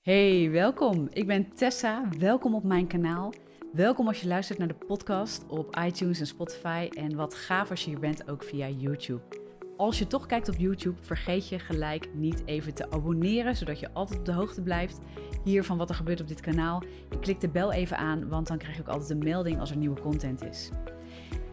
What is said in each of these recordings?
Hey, welkom. Ik ben Tessa. Welkom op mijn kanaal. Welkom als je luistert naar de podcast op iTunes en Spotify. En wat gaaf als je hier bent ook via YouTube. Als je toch kijkt op YouTube, vergeet je gelijk niet even te abonneren, zodat je altijd op de hoogte blijft hier van wat er gebeurt op dit kanaal. Klik de bel even aan, want dan krijg je ook altijd een melding als er nieuwe content is.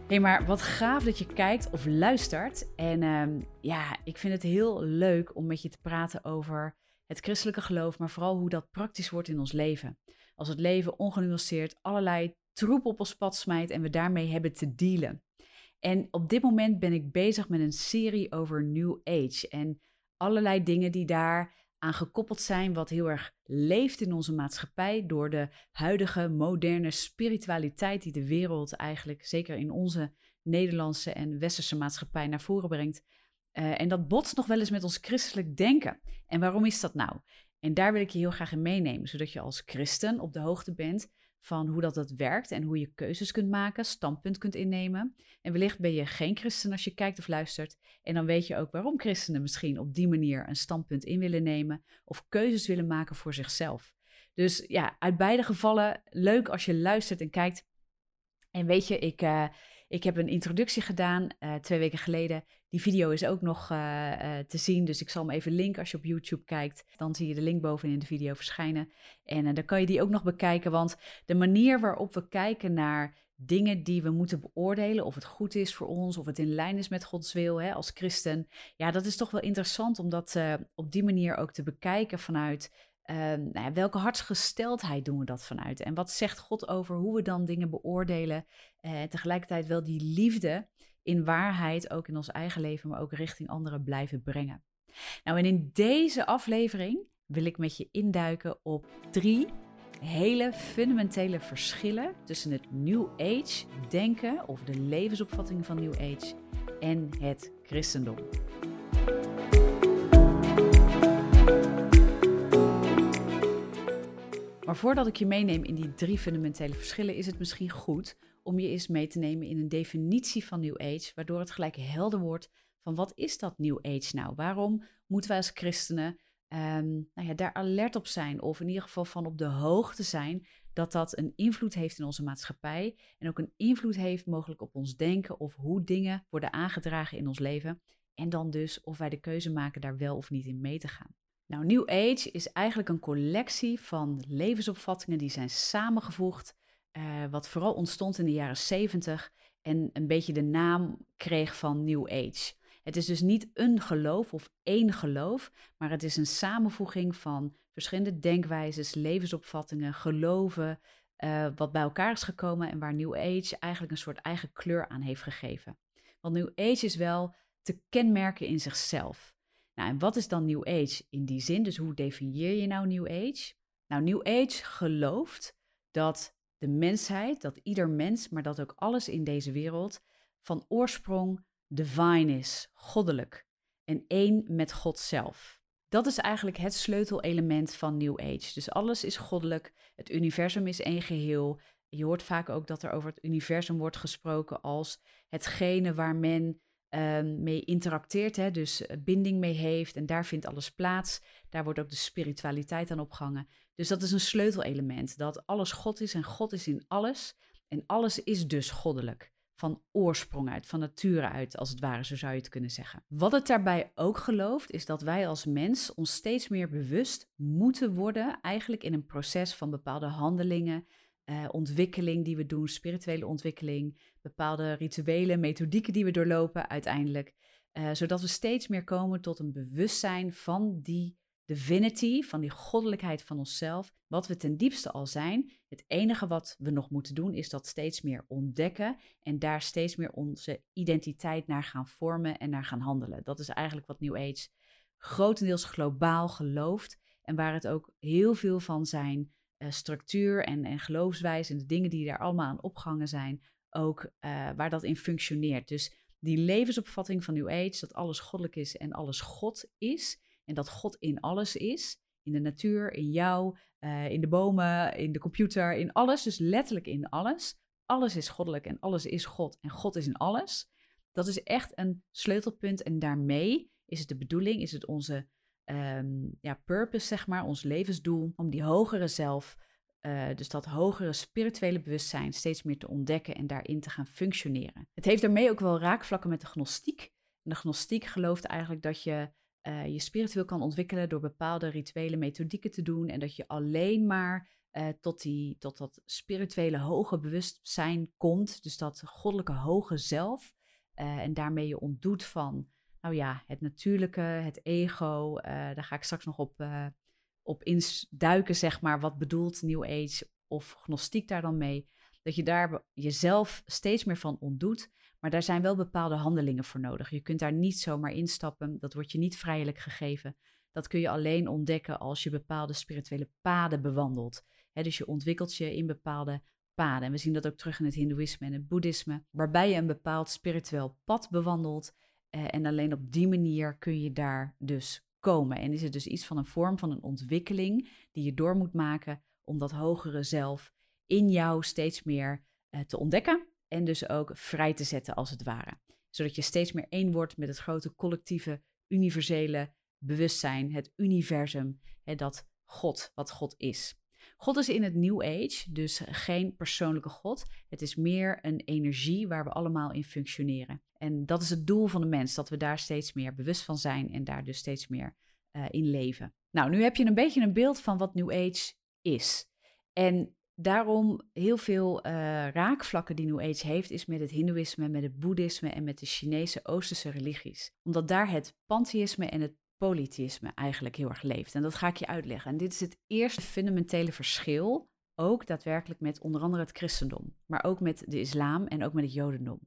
hey, maar wat gaaf dat je kijkt of luistert. En ehm, ja, ik vind het heel leuk om met je te praten over het christelijke geloof, maar vooral hoe dat praktisch wordt in ons leven. Als het leven ongenuanceerd allerlei troep op ons pad smijt en we daarmee hebben te dealen. En op dit moment ben ik bezig met een serie over New Age en allerlei dingen die daar aan gekoppeld zijn, wat heel erg leeft in onze maatschappij door de huidige moderne spiritualiteit die de wereld eigenlijk, zeker in onze Nederlandse en westerse maatschappij, naar voren brengt. Uh, en dat botst nog wel eens met ons christelijk denken. En waarom is dat nou? En daar wil ik je heel graag in meenemen, zodat je als christen op de hoogte bent van hoe dat, dat werkt en hoe je keuzes kunt maken, standpunt kunt innemen. En wellicht ben je geen christen als je kijkt of luistert. En dan weet je ook waarom christenen misschien op die manier een standpunt in willen nemen of keuzes willen maken voor zichzelf. Dus ja, uit beide gevallen leuk als je luistert en kijkt. En weet je, ik, uh, ik heb een introductie gedaan uh, twee weken geleden. Die video is ook nog uh, uh, te zien, dus ik zal hem even linken als je op YouTube kijkt. Dan zie je de link bovenin in de video verschijnen. En dan kan je die ook nog bekijken, want de manier waarop we kijken naar dingen die we moeten beoordelen, of het goed is voor ons, of het in lijn is met Gods wil hè, als christen. Ja, dat is toch wel interessant om dat op die manier ook te bekijken vanuit nou ja, welke hartsgesteldheid doen we dat vanuit? En wat zegt God over hoe we dan dingen beoordelen? Uh, tegelijkertijd wel die liefde in waarheid ook in ons eigen leven, maar ook richting anderen blijven brengen. Nou, en in deze aflevering wil ik met je induiken op drie hele fundamentele verschillen tussen het New Age denken of de levensopvatting van New Age en het christendom. Maar voordat ik je meeneem in die drie fundamentele verschillen, is het misschien goed om je eens mee te nemen in een definitie van New Age, waardoor het gelijk helder wordt van wat is dat New Age nou? Waarom moeten wij als christenen um, nou ja, daar alert op zijn, of in ieder geval van op de hoogte zijn dat dat een invloed heeft in onze maatschappij en ook een invloed heeft mogelijk op ons denken of hoe dingen worden aangedragen in ons leven. En dan dus of wij de keuze maken daar wel of niet in mee te gaan. Nou, New Age is eigenlijk een collectie van levensopvattingen die zijn samengevoegd, uh, wat vooral ontstond in de jaren 70 en een beetje de naam kreeg van New Age. Het is dus niet een geloof of één geloof, maar het is een samenvoeging van verschillende denkwijzes, levensopvattingen, geloven, uh, wat bij elkaar is gekomen en waar New Age eigenlijk een soort eigen kleur aan heeft gegeven. Want New Age is wel te kenmerken in zichzelf. Nou, en wat is dan New Age in die zin? Dus hoe definieer je nou New Age? Nou, New Age gelooft dat de mensheid, dat ieder mens, maar dat ook alles in deze wereld van oorsprong divine is, goddelijk en één met God zelf. Dat is eigenlijk het sleutelelement van New Age. Dus alles is goddelijk, het universum is één geheel. Je hoort vaak ook dat er over het universum wordt gesproken als hetgene waar men um, mee interacteert, hè, dus eh, binding mee heeft en daar vindt alles plaats. Daar wordt ook de spiritualiteit aan opgehangen. Dus dat is een sleutelelement, dat alles God is en God is in alles en alles is dus goddelijk. Van oorsprong uit, van nature uit, als het ware, zo zou je het kunnen zeggen. Wat het daarbij ook gelooft, is dat wij als mens ons steeds meer bewust moeten worden, eigenlijk in een proces van bepaalde handelingen, uh, ontwikkeling die we doen, spirituele ontwikkeling, bepaalde rituelen, methodieken die we doorlopen uiteindelijk. Uh, zodat we steeds meer komen tot een bewustzijn van die divinity, van die goddelijkheid van onszelf, wat we ten diepste al zijn. Het enige wat we nog moeten doen is dat steeds meer ontdekken en daar steeds meer onze identiteit naar gaan vormen en naar gaan handelen. Dat is eigenlijk wat New Age grotendeels globaal gelooft en waar het ook heel veel van zijn uh, structuur en, en geloofswijze en de dingen die daar allemaal aan opgehangen zijn, ook uh, waar dat in functioneert. Dus die levensopvatting van New Age, dat alles goddelijk is en alles God is, en dat God in alles is, in de natuur, in jou, uh, in de bomen, in de computer, in alles, dus letterlijk in alles. Alles is goddelijk en alles is God en God is in alles. Dat is echt een sleutelpunt en daarmee is het de bedoeling, is het onze ehm, ja, purpose, zeg maar, ons levensdoel, om die hogere zelf, uh, dus dat hogere spirituele bewustzijn, steeds meer te ontdekken en daarin te gaan functioneren. Het heeft daarmee ook wel raakvlakken met de gnostiek. de gnostiek gelooft eigenlijk dat je uh, je spiritueel kan ontwikkelen door bepaalde rituele methodieken te doen en dat je alleen maar uh, tot, die, tot dat spirituele hoge bewustzijn komt, dus dat goddelijke hoge zelf, en daarmee je ontdoet van, nou ja, het natuurlijke, het ego, daar ga ik straks nog op, op induiken, zeg maar, wat bedoelt New Age of gnostiek daar dan mee, dat je daar jezelf steeds meer van ontdoet maar daar zijn wel bepaalde handelingen voor nodig. Je kunt daar niet zomaar instappen. Dat wordt je niet vrijelijk gegeven. Dat kun je alleen ontdekken als je bepaalde spirituele paden bewandelt. dus je ontwikkelt je in bepaalde paden. En we zien dat ook terug in het Hindoeïsme en het Boeddhisme, waarbij je een bepaald spiritueel pad bewandelt. Eh, en alleen op die manier kun je daar dus komen. En is het dus iets van een vorm van een ontwikkeling die je door moet maken om dat hogere zelf in jou steeds meer uh, te ontdekken en dus ook vrij te zetten als het ware. Zodat je steeds meer één wordt met het grote collectieve, universele bewustzijn, het universum, hè, dat God, wat God is. God is in het New Age dus geen persoonlijke God. Het is meer een energie waar we allemaal in functioneren. En dat is het doel van de mens, dat we daar steeds meer bewust van zijn en daar dus steeds meer uh, in leven. Nou, nu heb je een beetje een beeld van wat New Age is. En daarom heel veel uh, raakvlakken die New Age heeft, is met het Hindoeïsme, met het Boeddhisme en met de Chinese Oosterse religies. Omdat daar het pantheïsme en het polytheïsme eigenlijk heel erg leeft. En dat ga ik je uitleggen. En dit is het eerste fundamentele verschil, ook daadwerkelijk met onder andere het christendom, maar ook met de islam en ook met het jodendom.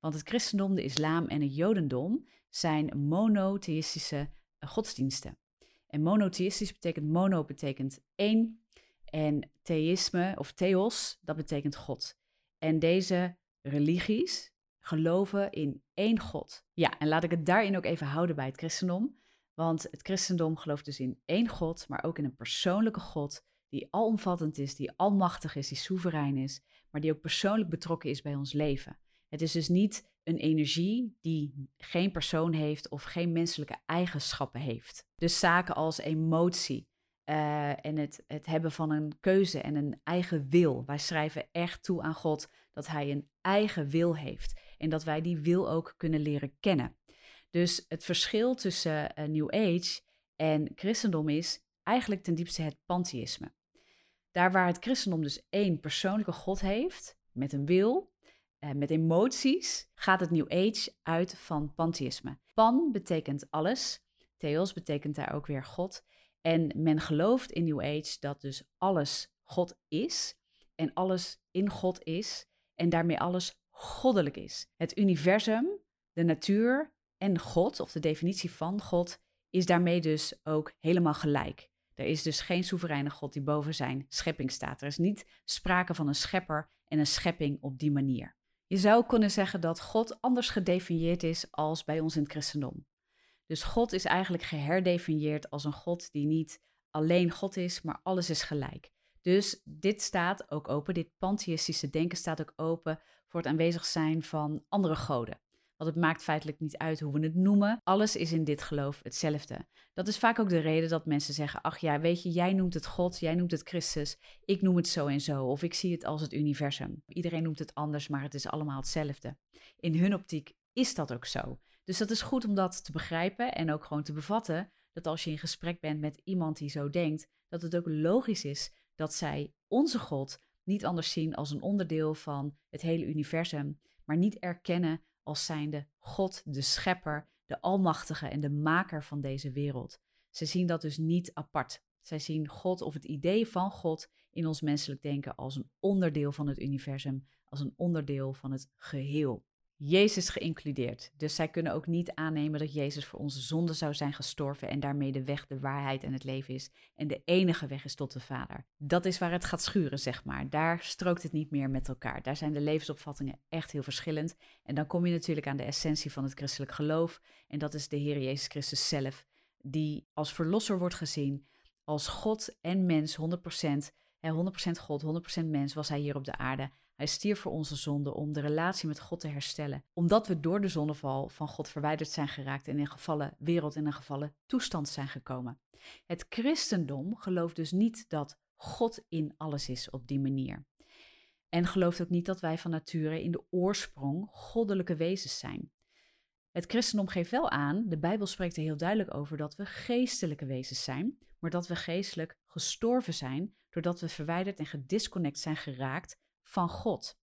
Want het christendom, de islam en het jodendom zijn monotheïstische eh, godsdiensten. En monotheïstisch betekent mono betekent één en theïsme of theos, dat betekent God. En deze religies geloven in één God. Ja, en laat ik het daarin ook even houden bij het christendom. Want het christendom gelooft dus in één God, maar ook in een persoonlijke God die alomvattend is, die almachtig is, die soeverein is, maar die ook persoonlijk betrokken is bij ons leven. Het is dus niet een energie die geen persoon heeft of geen menselijke eigenschappen heeft. Dus zaken als emotie, uh, en het, het hebben van een keuze en een eigen wil. Wij schrijven echt toe aan God dat Hij een eigen wil heeft en dat wij die wil ook kunnen leren kennen. Dus het verschil tussen uh, New Age en christendom is eigenlijk ten diepste het pantheïsme. Daar waar het christendom dus één persoonlijke God heeft, met een wil, met emoties, gaat het New Age uit van pantheïsme. Pan betekent alles, theos betekent daar ook weer God. En men gelooft in New Age dat dus alles God is en alles in God is en daarmee alles goddelijk is. Het universum, de natuur en God, of de definitie van God, is daarmee dus ook helemaal gelijk. Er is dus geen soevereine God die boven zijn schepping staat. Er is niet sprake van een schepper en een schepping op die manier. Je zou kunnen zeggen dat God anders gedefinieerd is als bij ons in het christendom. Dus God is eigenlijk geherdefinieerd als een God die niet alleen God is, maar alles is gelijk. Dus dit staat ook open, dit pantheïstische denken staat ook open voor het aanwezig zijn van andere goden. Want het maakt feitelijk niet uit hoe we het noemen. Alles is in dit geloof hetzelfde. Dat is vaak ook de reden dat mensen zeggen: Ach ja, weet je, jij noemt het God, jij noemt het Christus, ik noem het zo en zo, of ik zie het als het universum. Iedereen noemt het anders, maar het is allemaal hetzelfde. In hun optiek is dat ook zo. Dus dat is goed om dat te begrijpen en ook gewoon te bevatten. Dat als je in gesprek bent met iemand die zo denkt, dat het ook logisch is dat zij onze God niet anders zien als een onderdeel van het hele universum, maar niet erkennen als zijnde God, de schepper, de almachtige en de maker van deze wereld. Ze zien dat dus niet apart. Zij zien God of het idee van God in ons menselijk denken als een onderdeel van het universum, als een onderdeel van het geheel. Jezus geïncludeerd. Dus zij kunnen ook niet aannemen dat Jezus voor onze zonde zou zijn gestorven en daarmee de weg, de waarheid en het leven is en de enige weg is tot de Vader. Dat is waar het gaat schuren, zeg maar. Daar strookt het niet meer met elkaar. Daar zijn de levensopvattingen echt heel verschillend. En dan kom je natuurlijk aan de essentie van het christelijk geloof en dat is de Heer Jezus Christus zelf, die als verlosser wordt gezien, als God en mens 100%, 100% God, 100% mens was hij hier op de aarde. Hij stierf voor onze zonde om de relatie met God te herstellen. Omdat we door de zonneval van God verwijderd zijn geraakt en in gevallen wereld in een gevallen toestand zijn gekomen. Het christendom gelooft dus niet dat God in alles is op die manier. En gelooft ook niet dat wij van nature in de oorsprong goddelijke wezens zijn. Het christendom geeft wel aan, de Bijbel spreekt er heel duidelijk over dat we geestelijke wezens zijn, maar dat we geestelijk gestorven zijn doordat we verwijderd en gedisconnect zijn geraakt van God.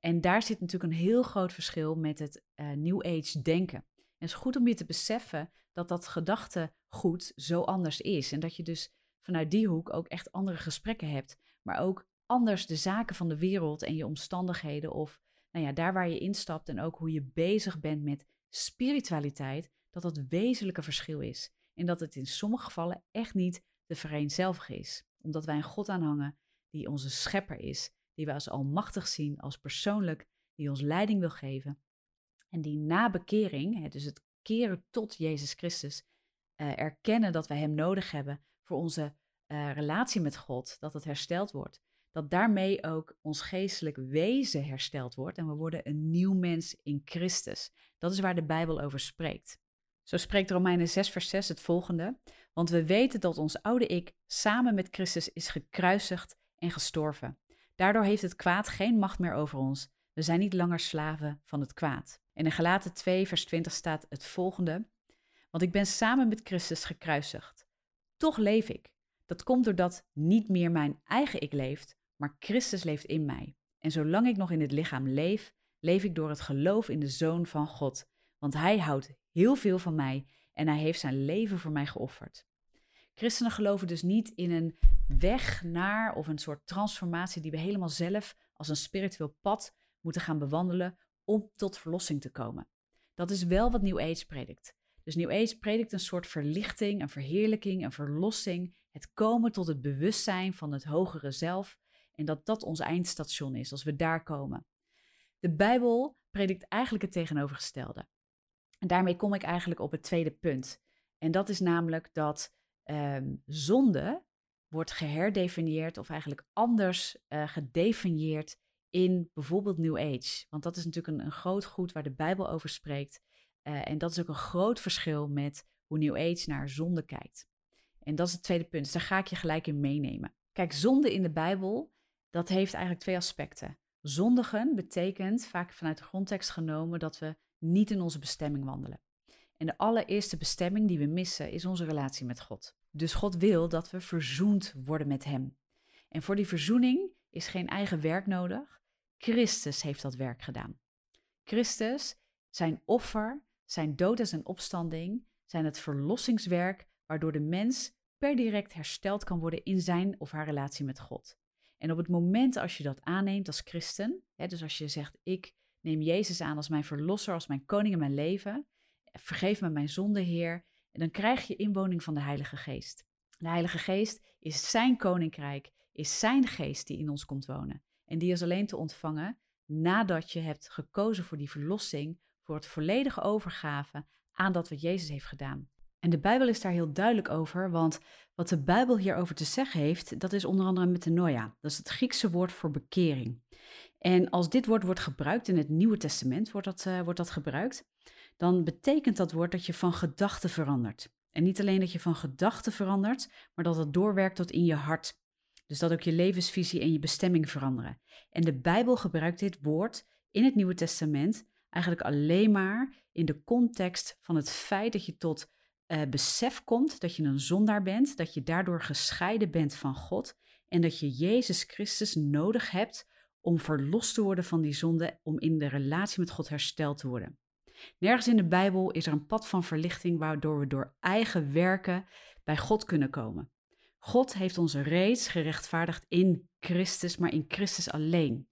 En daar zit natuurlijk een heel groot verschil met het uh, New Age denken. En het is goed om je te beseffen dat dat gedachtegoed zo anders is. En dat je dus vanuit die hoek ook echt andere gesprekken hebt. Maar ook anders de zaken van de wereld en je omstandigheden of nou ja, daar waar je instapt en ook hoe je bezig bent met spiritualiteit, dat dat wezenlijke verschil is. En dat het in sommige gevallen echt niet te vereenzelvigen is. Omdat wij een God aanhangen die onze schepper is, die wij als almachtig zien, als persoonlijk, die ons leiding wil geven. En die na bekering, dus het keren tot Jezus Christus, uh, erkennen dat wij Hem nodig hebben voor onze uh, relatie met God, dat het hersteld wordt. Dat daarmee ook ons geestelijk wezen hersteld wordt en we worden een nieuw mens in Christus. Dat is waar de Bijbel over spreekt. Zo spreekt Romeinen 6, vers 6 het volgende. Want we weten dat ons oude ik samen met Christus is gekruisigd en gestorven. Daardoor heeft het kwaad geen macht meer over ons. We zijn niet langer slaven van het kwaad. En in Galaten 2, vers 20 staat het volgende. Want ik ben samen met Christus gekruisigd. Toch leef ik. Dat komt doordat niet meer mijn eigen ik leeft, maar Christus leeft in mij. En zolang ik nog in het lichaam leef, leef ik door het geloof in de Zoon van God. Want Hij houdt heel veel van mij en Hij heeft zijn leven voor mij geofferd. Christenen geloven dus niet in een weg naar of een soort transformatie die we helemaal zelf als een spiritueel pad moeten gaan bewandelen om tot verlossing te komen. Dat is wel wat New Age predikt. Dus New Age predikt een soort verlichting, een verheerlijking, een verlossing, het komen tot het bewustzijn van het hogere zelf en dat dat ons eindstation is als we daar komen. De Bijbel predikt eigenlijk het tegenovergestelde. En daarmee kom ik eigenlijk op het tweede punt. En dat is namelijk dat um, zonde wordt geherdefinieerd of eigenlijk anders uh, gedefinieerd in bijvoorbeeld New Age. Want dat is natuurlijk een, een groot goed waar de Bijbel over spreekt. Uh, en dat is ook een groot verschil met hoe New Age naar zonde kijkt. En dat is het tweede punt. Dus daar ga ik je gelijk in meenemen. Kijk, zonde in de Bijbel, dat heeft eigenlijk twee aspecten. Zondigen betekent, vaak vanuit de grondtekst genomen, dat we niet in onze bestemming wandelen. En de allereerste bestemming die we missen is onze relatie met God. Dus God wil dat we verzoend worden met Hem. En voor die verzoening is geen eigen werk nodig. Christus heeft dat werk gedaan. Christus, zijn offer, zijn dood en zijn opstanding zijn het verlossingswerk waardoor de mens per direct hersteld kan worden in zijn of haar relatie met God. En op het moment als je dat aanneemt als christen, hè, dus als je zegt ik neem Jezus aan als mijn verlosser, als mijn koning in mijn leven, vergeef me mijn zonde, Heer, en dan krijg je inwoning van de Heilige Geest. De Heilige Geest is zijn koninkrijk, is zijn geest die in ons komt wonen. En die is alleen te ontvangen nadat je hebt gekozen voor die verlossing, voor het volledige overgave aan dat wat Jezus heeft gedaan. En de Bijbel is daar heel duidelijk over, want wat de Bijbel hierover te zeggen heeft, dat is onder andere metanoia. Dat is het Griekse woord voor bekering. En als dit woord wordt gebruikt in het Nieuwe Testament, wordt dat, uh, wordt dat gebruikt, dan betekent dat woord dat je van gedachten verandert. En niet alleen dat je van gedachten verandert, maar dat het doorwerkt tot in je hart. Dus dat ook je levensvisie en je bestemming veranderen. En de Bijbel gebruikt dit woord in het Nieuwe Testament eigenlijk alleen maar in de context van het feit dat je tot uh, besef komt dat je een zondaar bent, dat je daardoor gescheiden bent van God en dat je Jezus Christus nodig hebt om verlost te worden van die zonde, om in de relatie met God hersteld te worden. Nergens in de Bijbel is er een pad van verlichting waardoor we door eigen werken bij God kunnen komen. God heeft ons reeds gerechtvaardigd in Christus, maar in Christus alleen.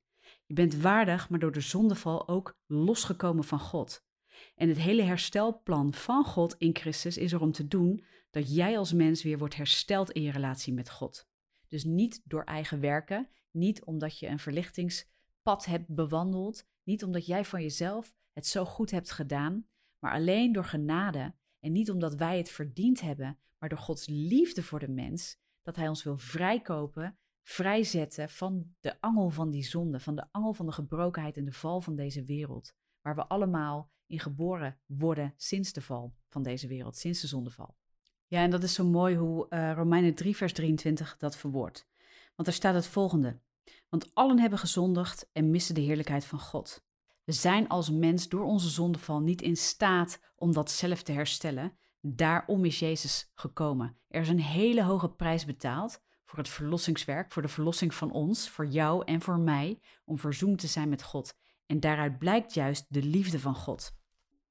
Je bent waardig, maar door de zondeval ook losgekomen van God. En het hele herstelplan van God in Christus is er om te doen dat jij als mens weer wordt hersteld in je relatie met God. Dus niet door eigen werken, niet omdat je een verlichtingspad hebt bewandeld, niet omdat jij van jezelf het zo goed hebt gedaan, maar alleen door genade en niet omdat wij het verdiend hebben, maar door Gods liefde voor de mens, dat Hij ons wil vrijkopen vrijzetten van de angel van die zonde, van de angel van de gebrokenheid en de val van deze wereld, waar we allemaal in geboren worden sinds de val van deze wereld, sinds de zondeval. Ja, en dat is zo mooi hoe uh, Romeinen 3, vers 23 dat verwoordt. Want er staat het volgende. Want allen hebben gezondigd en missen de heerlijkheid van God. We zijn als mens door onze zondeval niet in staat om dat zelf te herstellen. Daarom is Jezus gekomen. Er is een hele hoge prijs betaald voor het verlossingswerk, voor de verlossing van ons, voor jou en voor mij, om verzoend te zijn met God. En daaruit blijkt juist de liefde van God.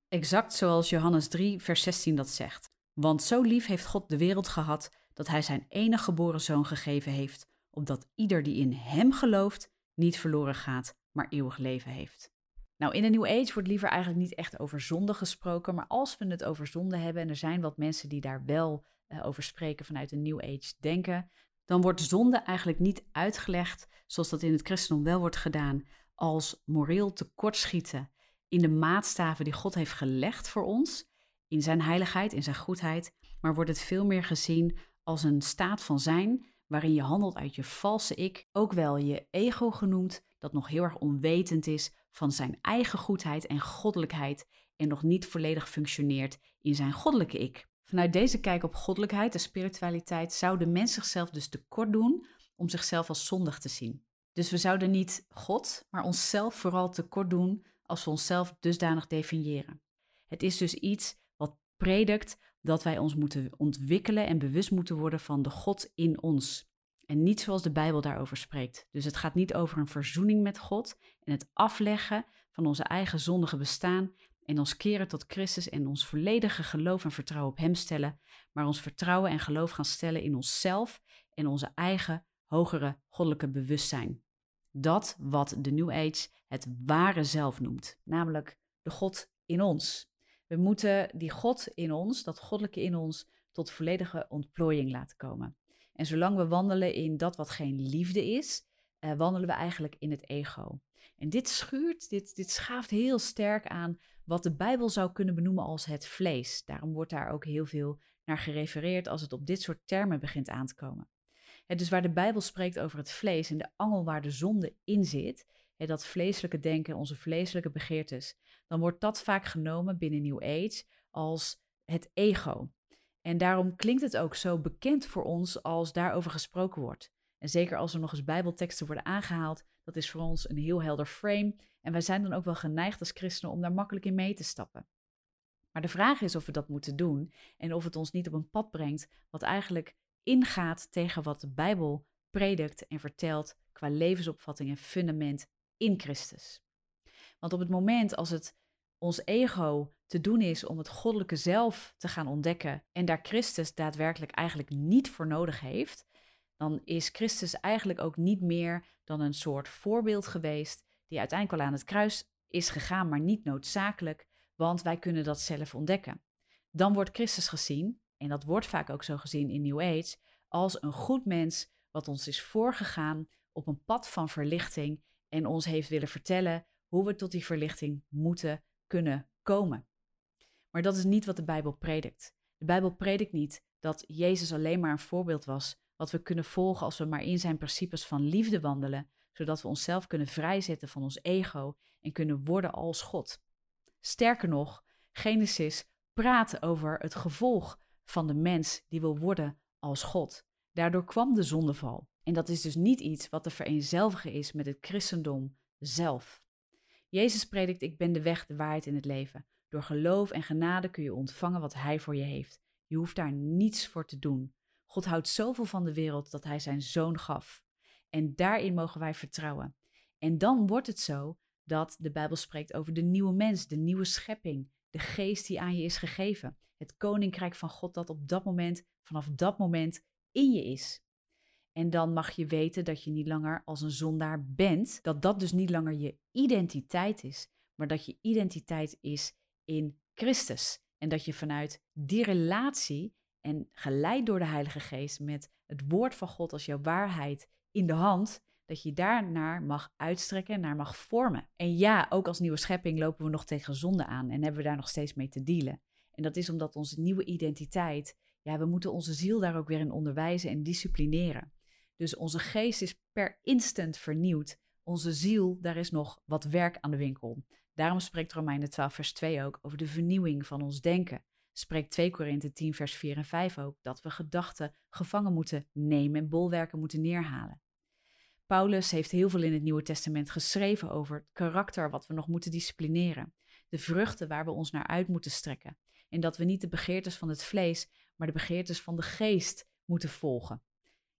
Exact zoals Johannes 3, vers 16 dat zegt. Want zo lief heeft God de wereld gehad dat Hij zijn enige geboren zoon gegeven heeft, opdat ieder die in Hem gelooft niet verloren gaat, maar eeuwig leven heeft. Nou, in de New Age wordt liever eigenlijk niet echt over zonde gesproken, maar als we het over zonde hebben, en er zijn wat mensen die daar wel uh, over spreken vanuit de New Age denken, dan wordt zonde eigenlijk niet uitgelegd, zoals dat in het christendom wel wordt gedaan, als moreel tekortschieten in de maatstaven die God heeft gelegd voor ons, in zijn heiligheid, in zijn goedheid, maar wordt het veel meer gezien als een staat van zijn waarin je handelt uit je valse ik, ook wel je ego genoemd, dat nog heel erg onwetend is van zijn eigen goedheid en goddelijkheid en nog niet volledig functioneert in zijn goddelijke ik. Vanuit deze kijk op goddelijkheid en spiritualiteit zou de mens zichzelf dus tekort doen om zichzelf als zondig te zien. Dus we zouden niet God, maar onszelf vooral tekort doen als we onszelf dusdanig definiëren. Het is dus iets wat predikt dat wij ons moeten ontwikkelen en bewust moeten worden van de God in ons. En niet zoals de Bijbel daarover spreekt. Dus het gaat niet over een verzoening met God en het afleggen van onze eigen zondige bestaan en ons keren tot Christus en ons volledige geloof en vertrouwen op Hem stellen, maar ons vertrouwen en geloof gaan stellen in onszelf en onze eigen hogere goddelijke bewustzijn. Dat wat de New Age het ware zelf noemt, namelijk de God in ons. We moeten die God in ons, dat goddelijke in ons, tot volledige ontplooiing laten komen. En zolang we wandelen in dat wat geen liefde is, uh, wandelen we eigenlijk in het ego. En dit schuurt, dit, dit schaaft heel sterk aan wat de Bijbel zou kunnen benoemen als het vlees. Daarom wordt daar ook heel veel naar gerefereerd als het op dit soort termen begint aan te komen. dus waar de Bijbel spreekt over het vlees en de angel waar de zonde in zit, dat vleeselijke denken, onze vleeselijke begeertes, dan wordt dat vaak genomen binnen New Age als het ego. En daarom klinkt het ook zo bekend voor ons als daarover gesproken wordt. En zeker als er nog eens Bijbelteksten worden aangehaald, dat is voor ons een heel helder frame. En wij zijn dan ook wel geneigd als christenen om daar makkelijk in mee te stappen. Maar de vraag is of we dat moeten doen en of het ons niet op een pad brengt wat eigenlijk ingaat tegen wat de Bijbel predikt en vertelt qua levensopvatting en fundament in Christus. Want op het moment als het ons ego te doen is om het goddelijke zelf te gaan ontdekken en daar Christus daadwerkelijk eigenlijk niet voor nodig heeft, dan is Christus eigenlijk ook niet meer dan een soort voorbeeld geweest die uiteindelijk al aan het kruis is gegaan, maar niet noodzakelijk, want wij kunnen dat zelf ontdekken. Dan wordt Christus gezien, en dat wordt vaak ook zo gezien in New Age, als een goed mens wat ons is voorgegaan op een pad van verlichting en ons heeft willen vertellen hoe we tot die verlichting moeten kunnen komen. Maar dat is niet wat de Bijbel predikt. De Bijbel predikt niet dat Jezus alleen maar een voorbeeld was wat we kunnen volgen als we maar in zijn principes van liefde wandelen, zodat we onszelf kunnen vrijzetten van ons ego en kunnen worden als God. Sterker nog, Genesis praat over het gevolg van de mens die wil worden als God. Daardoor kwam de zondeval. En dat is dus niet iets wat te vereenzelvigen is met het christendom zelf. Jezus predikt: Ik ben de weg, de waarheid in het leven. Door geloof en genade kun je ontvangen wat Hij voor je heeft. Je hoeft daar niets voor te doen. God houdt zoveel van de wereld dat Hij zijn zoon gaf. En daarin mogen wij vertrouwen. En dan wordt het zo dat de Bijbel spreekt over de nieuwe mens, de nieuwe schepping, de geest die aan je is gegeven. Het koninkrijk van God dat op dat moment, vanaf dat moment in je is. En dan mag je weten dat je niet langer als een zondaar bent. Dat dat dus niet langer je identiteit is, maar dat je identiteit is in Christus. En dat je vanuit die relatie en geleid door de Heilige Geest met het woord van God als jouw waarheid in de hand, dat je daarnaar mag uitstrekken, naar mag vormen. En ja, ook als nieuwe schepping lopen we nog tegen zonde aan en hebben we daar nog steeds mee te dealen. En dat is omdat onze nieuwe identiteit, ja, we moeten onze ziel daar ook weer in onderwijzen en disciplineren. Dus onze geest is per instant vernieuwd. Onze ziel, daar is nog wat werk aan de winkel. Daarom spreekt Romeinen 12, vers 2 ook over de vernieuwing van ons denken. Spreekt 2 Korinthe 10, vers 4 en 5 ook dat we gedachten gevangen moeten nemen en bolwerken moeten neerhalen. Paulus heeft heel veel in het Nieuwe Testament geschreven over het karakter wat we nog moeten disciplineren, de vruchten waar we ons naar uit moeten strekken. En dat we niet de begeertes van het vlees, maar de begeertes van de geest moeten volgen.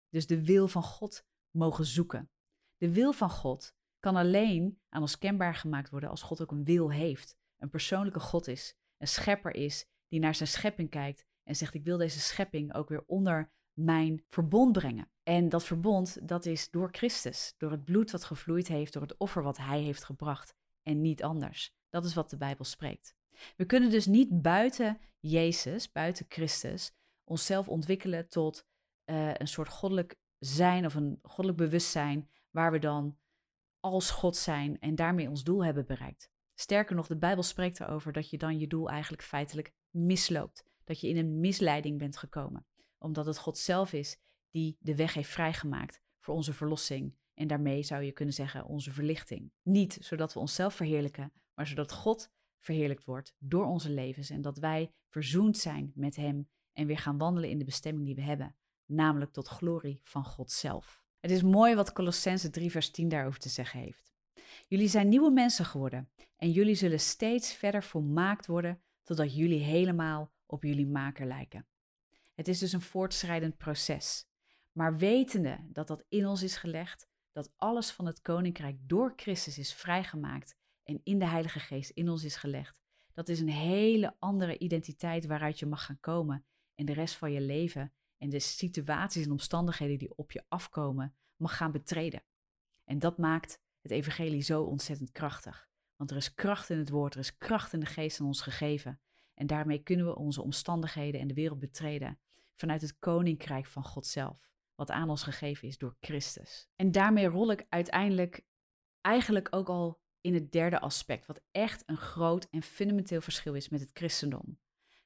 Dus de wil van God mogen zoeken. De wil van God kan alleen aan ons kenbaar gemaakt worden als God ook een wil heeft, een persoonlijke God is, een schepper is die naar zijn schepping kijkt en zegt: Ik wil deze schepping ook weer onder mijn verbond brengen. En dat verbond, dat is door Christus, door het bloed wat gevloeid heeft, door het offer wat hij heeft gebracht en niet anders. Dat is wat de Bijbel spreekt. We kunnen dus niet buiten Jezus, buiten Christus, onszelf ontwikkelen tot uh, een soort goddelijk zijn of een goddelijk bewustzijn, waar we dan als God zijn en daarmee ons doel hebben bereikt. Sterker nog, de Bijbel spreekt erover dat je dan je doel eigenlijk feitelijk misloopt. Dat je in een misleiding bent gekomen, omdat het God zelf is die de weg heeft vrijgemaakt voor onze verlossing en daarmee zou je kunnen zeggen onze verlichting. Niet zodat we onszelf verheerlijken, maar zodat God verheerlijkt wordt door onze levens en dat wij verzoend zijn met Hem en weer gaan wandelen in de bestemming die we hebben, namelijk tot glorie van God zelf. Het is mooi wat Colossense 3 vers 10 daarover te zeggen heeft. Jullie zijn nieuwe mensen geworden en jullie zullen steeds verder volmaakt worden totdat jullie helemaal op jullie maker lijken. Het is dus een voortschrijdend proces. Maar wetende dat dat in ons is gelegd, dat alles van het koninkrijk door Christus is vrijgemaakt en in de Heilige Geest in ons is gelegd, dat is een hele andere identiteit waaruit je mag gaan komen in de rest van je leven en de situaties en omstandigheden die op je afkomen mag gaan betreden. En dat maakt het evangelie zo ontzettend krachtig. Want er is kracht in het woord, er is kracht in de geest aan ons gegeven. En daarmee kunnen we onze omstandigheden en de wereld betreden vanuit het koninkrijk van God zelf, wat aan ons gegeven is door Christus. En daarmee rol ik uiteindelijk eigenlijk ook al in het derde aspect, wat echt een groot en fundamenteel verschil is met het christendom.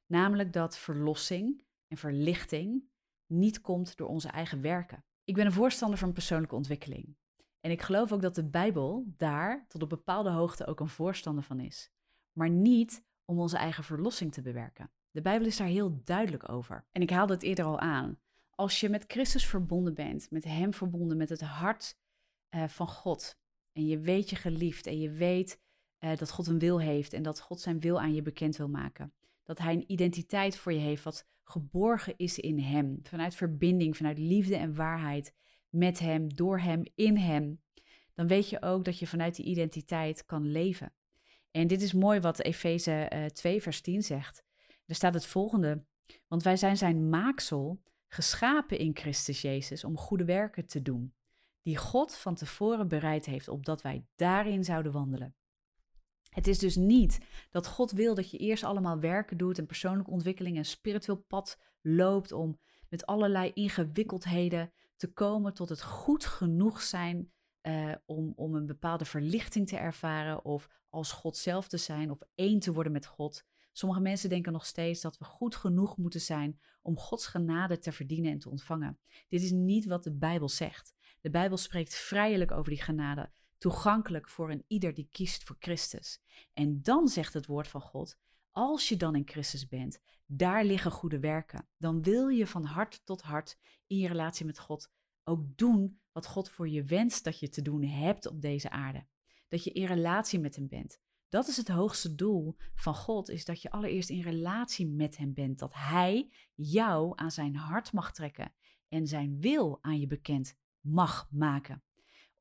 Namelijk dat verlossing en verlichting niet komt door onze eigen werken. Ik ben een voorstander van persoonlijke ontwikkeling. En ik geloof ook dat de Bijbel daar tot op bepaalde hoogte ook een voorstander van is. Maar niet om onze eigen verlossing te bewerken. De Bijbel is daar heel duidelijk over. En ik haalde het eerder al aan. Als je met Christus verbonden bent, met Hem verbonden, met het hart uh, van God. En je weet je geliefd en je weet uh, dat God een wil heeft en dat God zijn wil aan je bekend wil maken. Dat Hij een identiteit voor je heeft wat geborgen is in Hem. Vanuit verbinding, vanuit liefde en waarheid met Hem, door Hem, in Hem. Dan weet je ook dat je vanuit die identiteit kan leven. En dit is mooi wat Efeze uh, 2, vers 10 zegt. Er staat het volgende. Want wij zijn zijn maaksel, geschapen in Christus Jezus om goede werken te doen, die God van tevoren bereid heeft, opdat wij daarin zouden wandelen. Het is dus niet dat God wil dat je eerst allemaal werken doet en persoonlijke ontwikkeling en spiritueel pad loopt om met allerlei ingewikkeldheden te komen tot het goed genoeg zijn uh, om, om een bepaalde verlichting te ervaren of als God zelf te zijn of één te worden met God. Sommige mensen denken nog steeds dat we goed genoeg moeten zijn om Gods genade te verdienen en te ontvangen. Dit is niet wat de Bijbel zegt. De Bijbel spreekt vrijelijk over die genade, toegankelijk voor een ieder die kiest voor Christus. En dan zegt het woord van God: als je dan in Christus bent, daar liggen goede werken. Dan wil je van hart tot hart in je relatie met God ook doen wat God voor je wenst dat je te doen hebt op deze aarde. Dat je in relatie met Hem bent. Dat is het hoogste doel van God, is dat je allereerst in relatie met Hem bent. Dat Hij jou aan zijn hart mag trekken en zijn wil aan je bekend mag maken.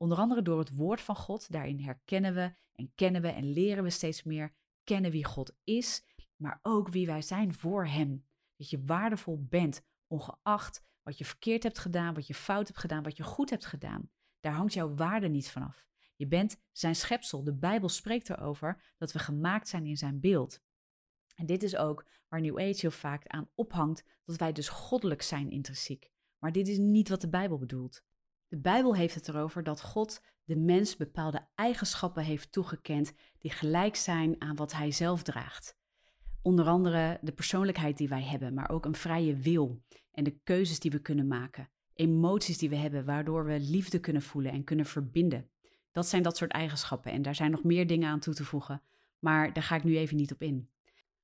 Onder andere door het woord van God. Daarin herkennen we en kennen we en leren we steeds meer kennen wie God is, maar ook wie wij zijn voor Hem. Dat je waardevol bent, ongeacht wat je verkeerd hebt gedaan, wat je fout hebt gedaan, wat je goed hebt gedaan. Daar hangt jouw waarde niet vanaf. Je bent zijn schepsel. De Bijbel spreekt erover dat we gemaakt zijn in zijn beeld. En dit is ook waar New Age heel vaak aan ophangt, dat wij dus goddelijk zijn intrinsiek. Maar dit is niet wat de Bijbel bedoelt. De Bijbel heeft het erover dat God de mens bepaalde eigenschappen heeft toegekend die gelijk zijn aan wat hij zelf draagt. Onder andere de persoonlijkheid die wij hebben, maar ook een vrije wil en de keuzes die we kunnen maken emoties die we hebben, waardoor we liefde kunnen voelen en kunnen verbinden. Dat zijn dat soort eigenschappen en daar zijn nog meer dingen aan toe te voegen, maar daar ga ik nu even niet op in.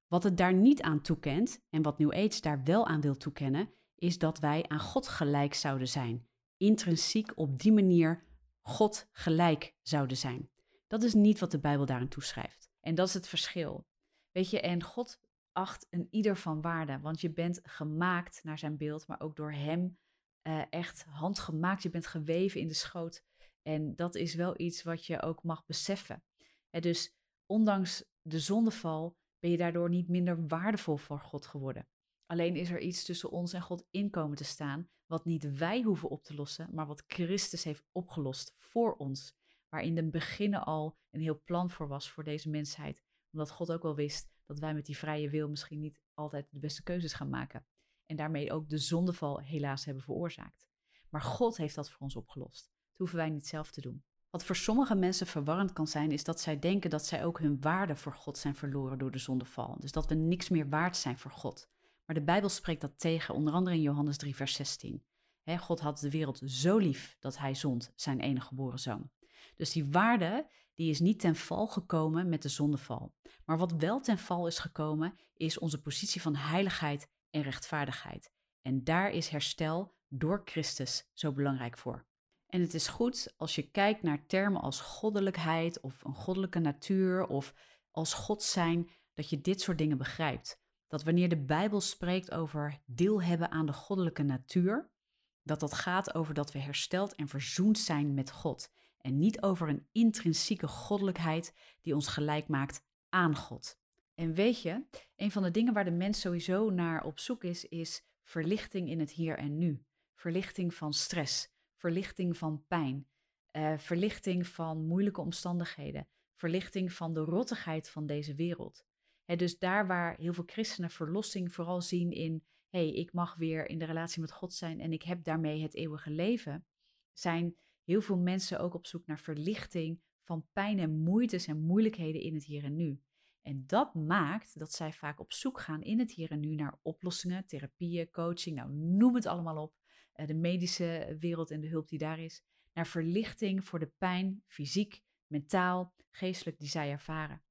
Wat het daar niet aan toekent en wat New Age daar wel aan wil toekennen, is dat wij aan God gelijk zouden zijn. Intrinsiek op die manier God gelijk zouden zijn. Dat is niet wat de Bijbel daarin toeschrijft. En dat is het verschil. Weet je, en God acht een ieder van waarde, want je bent gemaakt naar zijn beeld, maar ook door hem uh, echt handgemaakt. Je bent geweven in de schoot. En dat is wel iets wat je ook mag beseffen. En dus ondanks de zondeval ben je daardoor niet minder waardevol voor God geworden. Alleen is er iets tussen ons en God inkomen te staan, wat niet wij hoeven op te lossen, maar wat Christus heeft opgelost voor ons. Waar in het begin al een heel plan voor was voor deze mensheid. Omdat God ook wel wist dat wij met die vrije wil misschien niet altijd de beste keuzes gaan maken. En daarmee ook de zondeval helaas hebben veroorzaakt. Maar God heeft dat voor ons opgelost. Dat hoeven wij niet zelf te doen. Wat voor sommige mensen verwarrend kan zijn, is dat zij denken dat zij ook hun waarde voor God zijn verloren door de zondeval. Dus dat we niks meer waard zijn voor God. Maar de Bijbel spreekt dat tegen, onder andere in Johannes 3, vers 16. God had de wereld zo lief dat hij zond zijn enige geboren zoon. Dus die waarde die is niet ten val gekomen met de zondeval. Maar wat wel ten val is gekomen, is onze positie van heiligheid en rechtvaardigheid. En daar is herstel door Christus zo belangrijk voor. En het is goed als je kijkt naar termen als goddelijkheid of een goddelijke natuur of als God zijn, dat je dit soort dingen begrijpt. Dat wanneer de Bijbel spreekt over deel hebben aan de goddelijke natuur, dat dat gaat over dat we hersteld en verzoend zijn met God. En niet over een intrinsieke goddelijkheid die ons gelijk maakt aan God. En weet je, een van de dingen waar de mens sowieso naar op zoek is, is verlichting in het hier en nu. Verlichting van stress, verlichting van pijn, uh, verlichting van moeilijke omstandigheden, verlichting van de rottigheid van deze wereld. Dus daar waar heel veel christenen verlossing vooral zien in, hé, hey, ik mag weer in de relatie met God zijn en ik heb daarmee het eeuwige leven, zijn heel veel mensen ook op zoek naar verlichting van pijn en moeites en moeilijkheden in het hier en nu. En dat maakt dat zij vaak op zoek gaan in het hier en nu naar oplossingen, therapieën, coaching, nou noem het allemaal op. Eh, de medische wereld en de hulp die daar is. Naar verlichting voor de pijn, fysiek, mentaal, geestelijk die zij ervaren.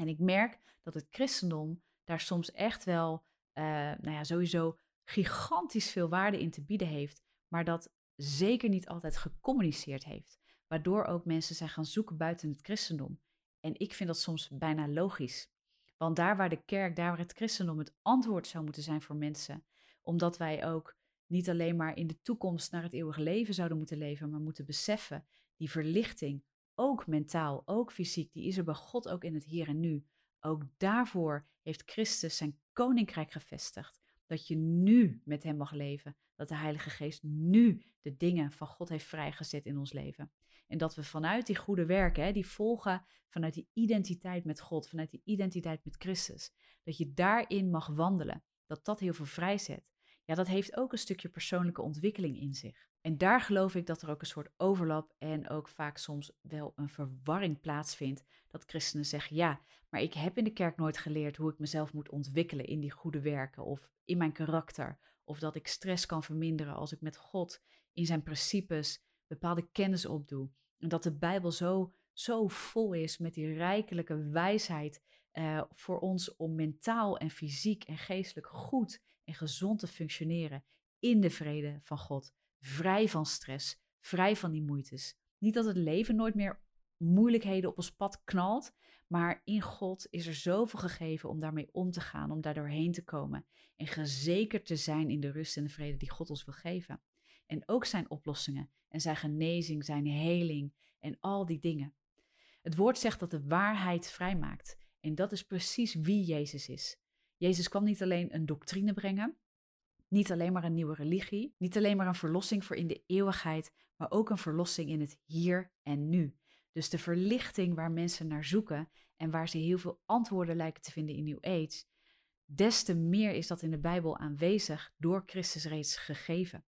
En ik merk dat het christendom daar soms echt wel, uh, nou ja, sowieso gigantisch veel waarde in te bieden heeft, maar dat zeker niet altijd gecommuniceerd heeft. Waardoor ook mensen zijn gaan zoeken buiten het christendom. En ik vind dat soms bijna logisch. Want daar waar de kerk, daar waar het christendom het antwoord zou moeten zijn voor mensen, omdat wij ook niet alleen maar in de toekomst naar het eeuwige leven zouden moeten leven, maar moeten beseffen, die verlichting, ook mentaal, ook fysiek, die is er bij God ook in het hier en nu. Ook daarvoor heeft Christus zijn koninkrijk gevestigd. Dat je nu met hem mag leven. Dat de Heilige Geest nu de dingen van God heeft vrijgezet in ons leven. En dat we vanuit die goede werken, die volgen vanuit die identiteit met God, vanuit die identiteit met Christus, dat je daarin mag wandelen. Dat dat heel veel vrijzet. Ja, dat heeft ook een stukje persoonlijke ontwikkeling in zich. En daar geloof ik dat er ook een soort overlap en ook vaak soms wel een verwarring plaatsvindt. Dat christenen zeggen: ja, maar ik heb in de kerk nooit geleerd hoe ik mezelf moet ontwikkelen in die goede werken of in mijn karakter. Of dat ik stress kan verminderen als ik met God in zijn principes bepaalde kennis opdoe. En dat de Bijbel zo, zo vol is met die rijkelijke wijsheid uh, voor ons om mentaal en fysiek en geestelijk goed en gezond te functioneren in de vrede van God. Vrij van stress, vrij van die moeites. Niet dat het leven nooit meer moeilijkheden op ons pad knalt, maar in God is er zoveel gegeven om daarmee om te gaan, om daar doorheen te komen en gezekerd te zijn in de rust en de vrede die God ons wil geven. En ook zijn oplossingen en zijn genezing, zijn heling en al die dingen. Het woord zegt dat de waarheid vrijmaakt. En dat is precies wie Jezus is. Jezus kwam niet alleen een doctrine brengen, niet alleen maar een nieuwe religie, niet alleen maar een verlossing voor in de eeuwigheid, maar ook een verlossing in het hier en nu. Dus de verlichting waar mensen naar zoeken en waar ze heel veel antwoorden lijken te vinden in New Age, des te meer is dat in de Bijbel aanwezig door Christus reeds gegeven.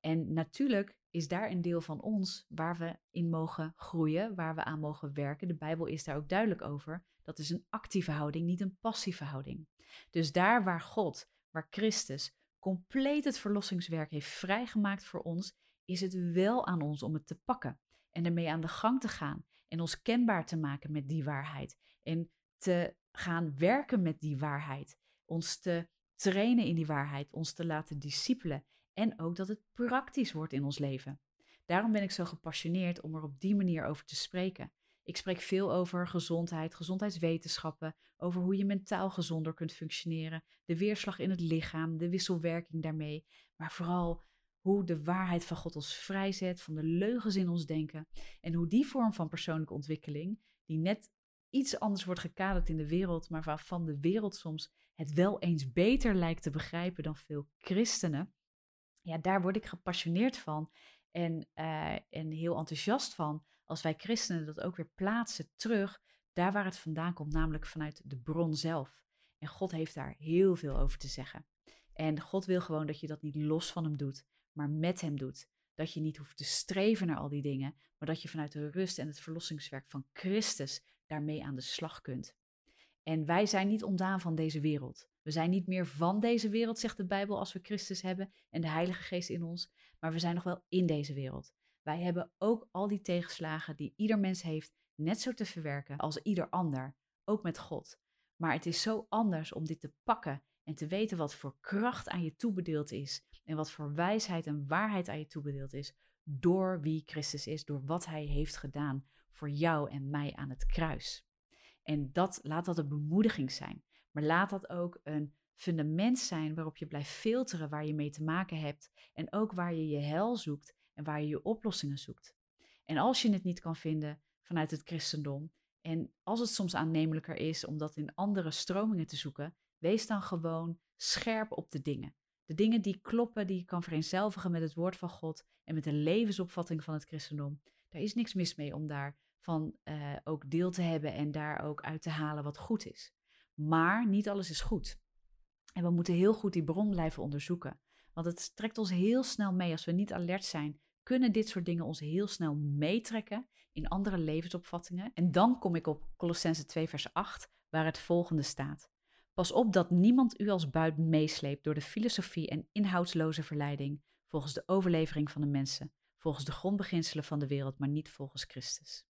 En natuurlijk is daar een deel van ons waar we in mogen groeien, waar we aan mogen werken. De Bijbel is daar ook duidelijk over. Dat is een actieve houding, niet een passieve houding. Dus daar waar God, waar Christus compleet het verlossingswerk heeft vrijgemaakt voor ons, is het wel aan ons om het te pakken en ermee aan de gang te gaan en ons kenbaar te maken met die waarheid en te gaan werken met die waarheid, ons te trainen in die waarheid, ons te laten discipelen en ook dat het praktisch wordt in ons leven. Daarom ben ik zo gepassioneerd om er op die manier over te spreken. Ik spreek veel over gezondheid, gezondheidswetenschappen, over hoe je mentaal gezonder kunt functioneren, de weerslag in het lichaam, de wisselwerking daarmee, maar vooral hoe de waarheid van God ons vrijzet van de leugens in ons denken en hoe die vorm van persoonlijke ontwikkeling, die net iets anders wordt gekaderd in de wereld, maar waarvan de wereld soms het wel eens beter lijkt te begrijpen dan veel christenen, ja, daar word ik gepassioneerd van en, uh, en heel enthousiast van als wij christenen dat ook weer plaatsen terug daar waar het vandaan komt, namelijk vanuit de bron zelf. En God heeft daar heel veel over te zeggen. En God wil gewoon dat je dat niet los van hem doet, maar met hem doet. Dat je niet hoeft te streven naar al die dingen, maar dat je vanuit de rust en het verlossingswerk van Christus daarmee aan de slag kunt. En wij zijn niet ontdaan van deze wereld. We zijn niet meer van deze wereld, zegt de Bijbel, als we Christus hebben en de Heilige Geest in ons, maar we zijn nog wel in deze wereld. Wij hebben ook al die tegenslagen die ieder mens heeft, net zo te verwerken als ieder ander, ook met God. Maar het is zo anders om dit te pakken en te weten wat voor kracht aan je toebedeeld is en wat voor wijsheid en waarheid aan je toebedeeld is door wie Christus is, door wat Hij heeft gedaan voor jou en mij aan het kruis. En dat, laat dat een bemoediging zijn, maar laat dat ook een fundament zijn waarop je blijft filteren waar je mee te maken hebt en ook waar je je hel zoekt en waar je je oplossingen zoekt. En als je het niet kan vinden vanuit het christendom, en als het soms aannemelijker is om dat in andere stromingen te zoeken, wees dan gewoon scherp op de dingen. De dingen die kloppen, die je kan vereenzelvigen met het woord van God en met de levensopvatting van het christendom. Daar is niks mis mee om daarvan uh, ook deel te hebben en daar ook uit te halen wat goed is. Maar niet alles is goed. En we moeten heel goed die bron blijven onderzoeken. Want het trekt ons heel snel mee als we niet alert zijn kunnen dit soort dingen ons heel snel meetrekken in andere levensopvattingen. En dan kom ik op Colossense 2, vers 8, waar het volgende staat. Pas op dat niemand u als buit meesleept door de filosofie en inhoudsloze verleiding, volgens de overlevering van de mensen, volgens de grondbeginselen van de wereld, maar niet volgens Christus.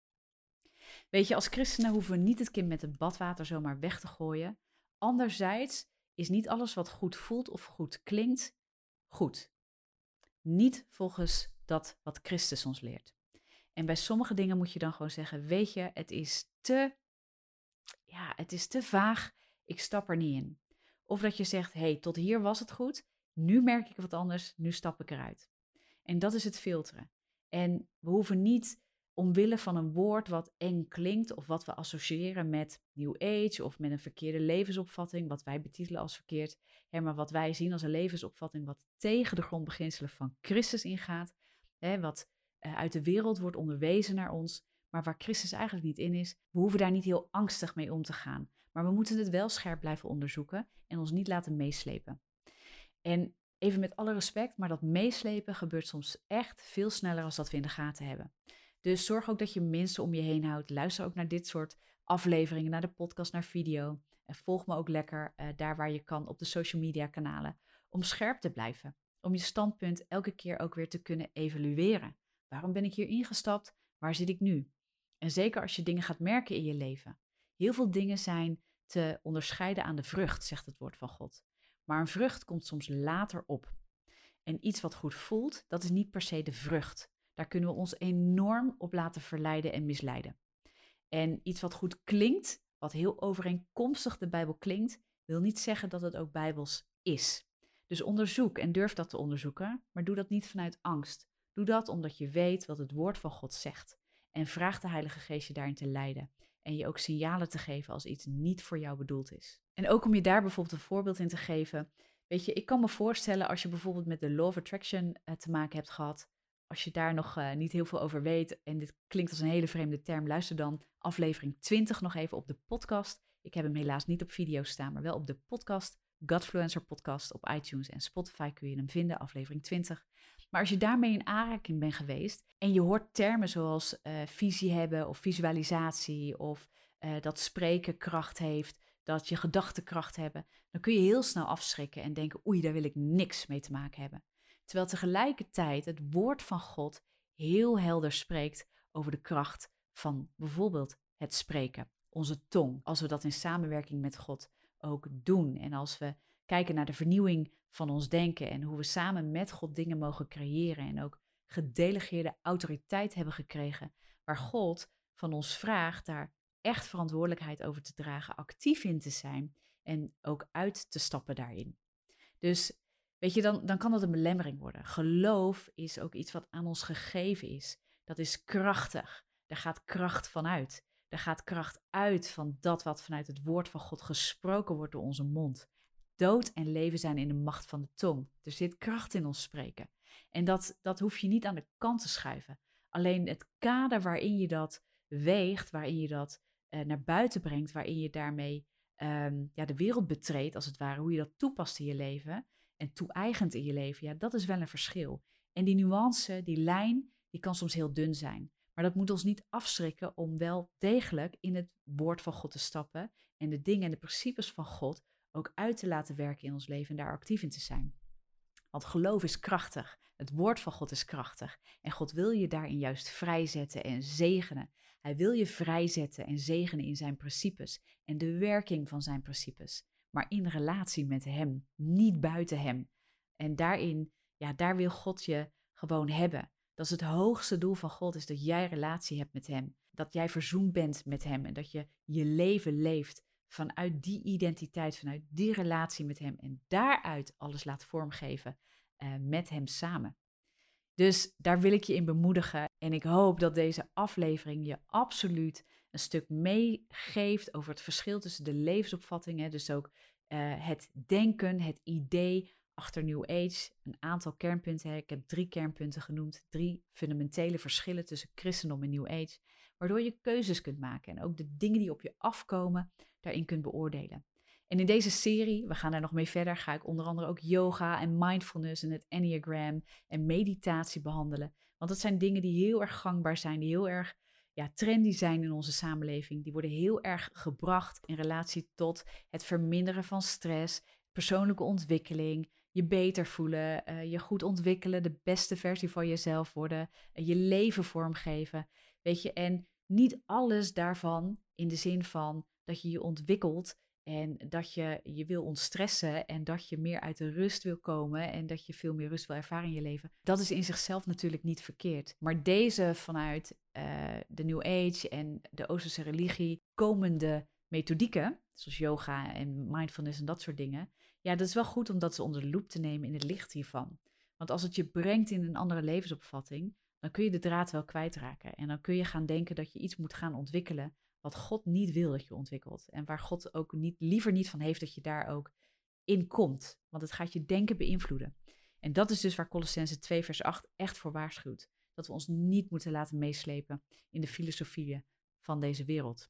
Weet je, als christenen hoeven we niet het kind met het badwater zomaar weg te gooien. Anderzijds is niet alles wat goed voelt of goed klinkt goed. Niet volgens dat wat Christus ons leert. En bij sommige dingen moet je dan gewoon zeggen: Weet je, het is te, ja, het is te vaag, ik stap er niet in. Of dat je zegt: hey, tot hier was het goed, nu merk ik wat anders, nu stap ik eruit. En dat is het filteren. En we hoeven niet omwille van een woord wat eng klinkt of wat we associëren met New Age of met een verkeerde levensopvatting, wat wij betitelen als verkeerd, hè, maar wat wij zien als een levensopvatting wat tegen de grondbeginselen van Christus ingaat, wat uh, uit de wereld wordt onderwezen naar ons, maar waar Christus eigenlijk niet in is. We hoeven daar niet heel angstig mee om te gaan, maar we moeten het wel scherp blijven onderzoeken en ons niet laten meeslepen. En even met alle respect, maar dat meeslepen gebeurt soms echt veel sneller als dat we in de gaten hebben. Dus zorg ook dat je mensen om je heen houdt. Luister ook naar dit soort afleveringen, naar de podcast, naar video. En volg me ook lekker uh, daar waar je kan op de social media kanalen. Om scherp te blijven om je standpunt elke keer ook weer te kunnen evalueren. Waarom ben ik hier ingestapt? Waar zit ik nu? En zeker als je dingen gaat merken in je leven. Heel veel dingen zijn te onderscheiden aan de vrucht, zegt het woord van God. Maar een vrucht komt soms later op. En iets wat goed voelt, dat is niet per se de vrucht. Daar kunnen we ons enorm op laten verleiden en misleiden. En iets wat goed klinkt, wat heel overeenkomstig de Bijbel klinkt, wil niet zeggen dat het ook Bijbels is. Dus onderzoek en durf dat te onderzoeken, maar doe dat niet vanuit angst. Doe dat omdat je weet wat het woord van God zegt. En vraag de Heilige Geest je daarin te leiden. En je ook signalen te geven als iets niet voor jou bedoeld is. En ook om je daar bijvoorbeeld een voorbeeld in te geven. Weet je, ik kan me voorstellen als je bijvoorbeeld met de Law of Attraction eh, te maken hebt gehad. Als je daar nog uh, niet heel veel over weet en dit klinkt als een hele vreemde term, luister dan aflevering 20 nog even op de podcast. Ik heb hem helaas niet op video staan, maar wel op de podcast Godfluencer podcast op iTunes en Spotify kun je hem vinden, aflevering 20. Maar als je daarmee in aanraking bent geweest en je hoort termen zoals uh, visie hebben of visualisatie of uh, dat spreken kracht heeft, dat je gedachtenkracht hebben, dan kun je heel snel afschrikken en denken, oei, daar wil ik niks mee te maken hebben. Terwijl tegelijkertijd het woord van God heel helder spreekt over de kracht van bijvoorbeeld het spreken, onze tong, als we dat in samenwerking met God ook doen. En als we kijken naar de vernieuwing van ons denken en hoe we samen met God dingen mogen creëren en ook gedelegeerde autoriteit hebben gekregen, waar God van ons vraagt daar echt verantwoordelijkheid over te dragen, actief in te zijn en ook uit te stappen daarin. Dus weet je, dan, dan kan dat een belemmering worden. Geloof is ook iets wat aan ons gegeven is. Dat is krachtig. Daar gaat kracht van uit. Daar gaat kracht uit van dat wat vanuit het woord van God gesproken wordt door onze mond. Dood en leven zijn in de macht van de tong. Er zit kracht in ons spreken. En dat, dat hoef je niet aan de kant te schuiven. Alleen het kader waarin je dat weegt, waarin je dat uh, naar buiten brengt, waarin je daarmee um, ja, de wereld betreedt, als het ware, hoe je dat toepast in je leven en toe-eigent in je leven, ja, dat is wel een verschil. En die nuance, die lijn, die kan soms heel dun zijn. Maar dat moet ons niet afschrikken om wel degelijk in het woord van God te stappen en de dingen en de principes van God ook uit te laten werken in ons leven en daar actief in te zijn. Want geloof is krachtig. Het woord van God is krachtig. En God wil je daarin juist vrijzetten en zegenen. Hij wil je vrijzetten en zegenen in zijn principes en de werking van zijn principes. Maar in relatie met Hem, niet buiten Hem. En daarin, ja, daar wil God je gewoon hebben. Dat is het hoogste doel van God, is dat jij relatie hebt met Hem. Dat jij verzoend bent met Hem en dat je je leven leeft vanuit die identiteit, vanuit die relatie met Hem en daaruit alles laat vormgeven uh, met Hem samen. Dus daar wil ik je in bemoedigen en ik hoop dat deze aflevering je absoluut een stuk meegeeft over het verschil tussen de levensopvattingen, dus ook uh, het denken, het idee achter New Age, een aantal kernpunten. Ik heb drie kernpunten genoemd, drie fundamentele verschillen tussen christendom en New Age, waardoor je keuzes kunt maken en ook de dingen die op je afkomen daarin kunt beoordelen. En in deze serie, we gaan daar nog mee verder, ga ik onder andere ook yoga en mindfulness en het enneagram en meditatie behandelen. Want dat zijn dingen die heel erg gangbaar zijn, die heel erg ja, trendy zijn in onze samenleving. Die worden heel erg gebracht in relatie tot het verminderen van stress, persoonlijke ontwikkeling, je beter voelen, uh, je goed ontwikkelen, de beste versie van jezelf worden, uh, je leven vormgeven. Weet je, en niet alles daarvan in de zin van dat je je ontwikkelt en dat je je wil ontstressen en dat je meer uit de rust wil komen en dat je veel meer rust wil ervaren in je leven. Dat is in zichzelf natuurlijk niet verkeerd. Maar deze vanuit uh, de New Age en de Oosterse religie komende methodieken, zoals yoga en mindfulness en dat soort dingen, ja, dat is wel goed om dat ze onder de loep te nemen in het licht hiervan. Want als het je brengt in een andere levensopvatting, dan kun je de draad wel kwijtraken. En dan kun je gaan denken dat je iets moet gaan ontwikkelen wat God niet wil dat je ontwikkelt. En waar God ook niet, liever niet van heeft dat je daar ook in komt. Want het gaat je denken beïnvloeden. En dat is dus waar Colossense 2 vers 8 echt voor waarschuwt. Dat we ons niet moeten laten meeslepen in de filosofieën van deze wereld.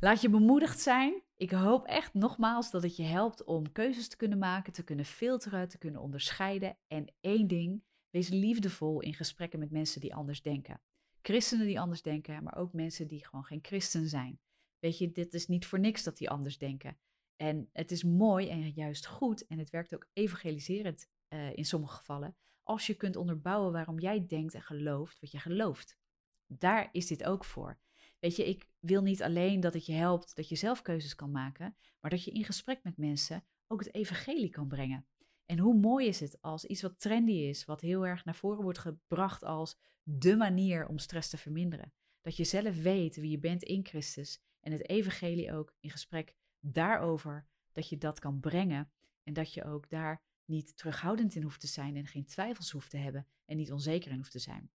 Laat je bemoedigd zijn. Ik hoop echt nogmaals dat het je helpt om keuzes te kunnen maken, te kunnen filteren, te kunnen onderscheiden. En één ding, wees liefdevol in gesprekken met mensen die anders denken christenen die anders denken, maar ook mensen die gewoon geen christen zijn. Weet je, dit is niet voor niks dat die anders denken. En het is mooi en juist goed, en het werkt ook evangeliserend uh, in sommige gevallen, als je kunt onderbouwen waarom jij denkt en gelooft wat je gelooft. Daar is dit ook voor. Weet je, ik wil niet alleen dat het je helpt dat je zelf keuzes kan maken, maar dat je in gesprek met mensen ook het evangelie kan brengen. En hoe mooi is het als iets wat trendy is, wat heel erg naar voren wordt gebracht als de manier om stress te verminderen. Dat je zelf weet wie je bent in Christus en het evangelie ook in gesprek daarover, dat je dat kan brengen en dat je ook daar niet terughoudend in hoeft te zijn en geen twijfels hoeft te hebben en niet onzeker in hoeft te zijn.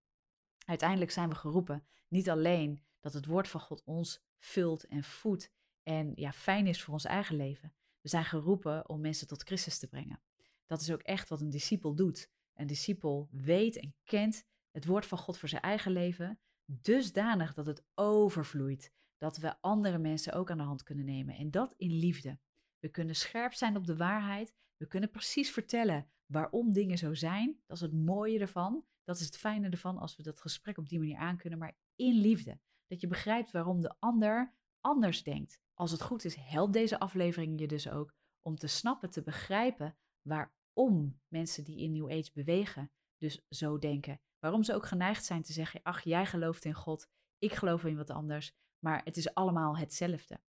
Uiteindelijk zijn we geroepen niet alleen dat het woord van God ons vult en voedt en ja, fijn is voor ons eigen leven. We zijn geroepen om mensen tot Christus te brengen. Dat is ook echt wat een discipel doet. Een discipel weet en kent het woord van God voor zijn eigen leven, dusdanig dat het overvloeit. Dat we andere mensen ook aan de hand kunnen nemen. En dat in liefde. We kunnen scherp zijn op de waarheid. We kunnen precies vertellen waarom dingen zo zijn. Dat is het mooie ervan. Dat is het fijne ervan als we dat gesprek op die manier aankunnen, maar in liefde. Dat je begrijpt waarom de ander anders denkt. Als het goed is, helpt deze aflevering je dus ook om te snappen, te begrijpen waarom mensen die in New Age bewegen, dus zo denken. Waarom ze ook geneigd zijn te zeggen: Ach, jij gelooft in God, ik geloof in wat anders, maar het is allemaal hetzelfde.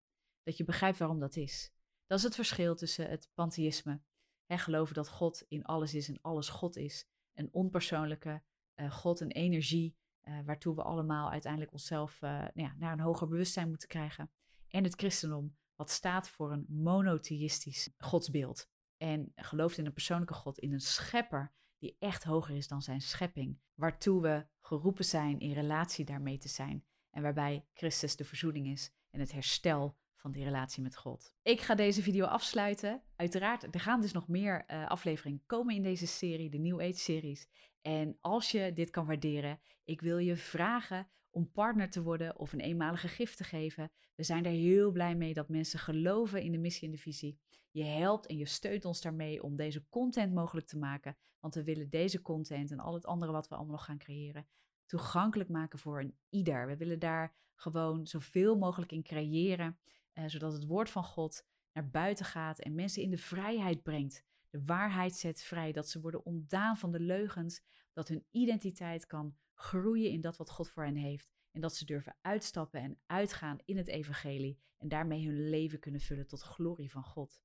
Dat je begrijpt waarom dat is. Dat is het verschil tussen het pantheïsme, hè, geloven dat God in alles is en alles God is, een onpersoonlijke uh, God, een energie uh, waartoe we allemaal uiteindelijk onszelf uh, nou ja, naar een hoger bewustzijn moeten krijgen. En het christendom, wat staat voor een monotheïstisch godsbeeld. En gelooft in een persoonlijke God, in een schepper die echt hoger is dan zijn schepping. Waartoe we geroepen zijn in relatie daarmee te zijn. En waarbij Christus de verzoening is en het herstel van die relatie met God. Ik ga deze video afsluiten. Uiteraard, er gaan dus nog meer uh, afleveringen komen in deze serie, de New Age series. En als je dit kan waarderen, ik wil je vragen om partner te worden of een eenmalige gift te geven. We zijn er heel blij mee dat mensen geloven in de missie en de visie. Je helpt en je steunt ons daarmee om deze content mogelijk te maken. Want we willen deze content en al het andere wat we allemaal nog gaan creëren toegankelijk maken voor een ieder. We willen daar gewoon zoveel mogelijk in creëren, eh, zodat het woord van God naar buiten gaat en mensen in de vrijheid brengt. De waarheid zet vrij, dat ze worden ontdaan van de leugens, dat hun identiteit kan groeien in dat wat God voor hen heeft. En dat ze durven uitstappen en uitgaan in het evangelie en daarmee hun leven kunnen vullen tot glorie van God.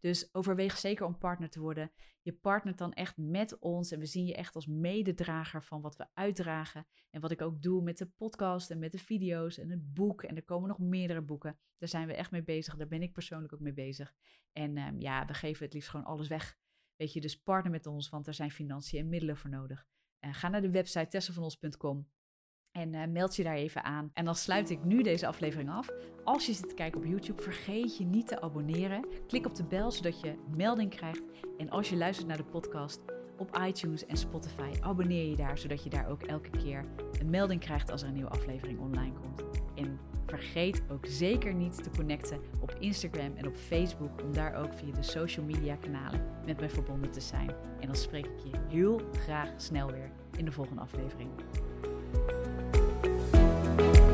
Dus overweeg zeker om partner te worden. Je partnert dan echt met ons en we zien je echt als mededrager van wat we uitdragen. En wat ik ook doe met de podcast en met de video's en het boek. En er komen nog meerdere boeken. Daar zijn we echt mee bezig. Daar ben ik persoonlijk ook mee bezig. En um, ja, we geven het liefst gewoon alles weg. Weet je, dus partner met ons, want er zijn financiën en middelen voor nodig. Uh, ga naar de website tessenvanos.com en uh, meld je daar even aan. En dan sluit ik nu deze aflevering af. Als je zit te kijken op YouTube, vergeet je niet te abonneren. Klik op de bel zodat je melding krijgt. En als je luistert naar de podcast op iTunes en Spotify, abonneer je daar zodat je daar ook elke keer een melding krijgt als er een nieuwe aflevering online komt. En vergeet ook zeker niet te connecten op Instagram en op Facebook om daar ook via de social media kanalen met mij verbonden te zijn. En dan spreek ik je heel graag snel weer in de volgende aflevering. Bye.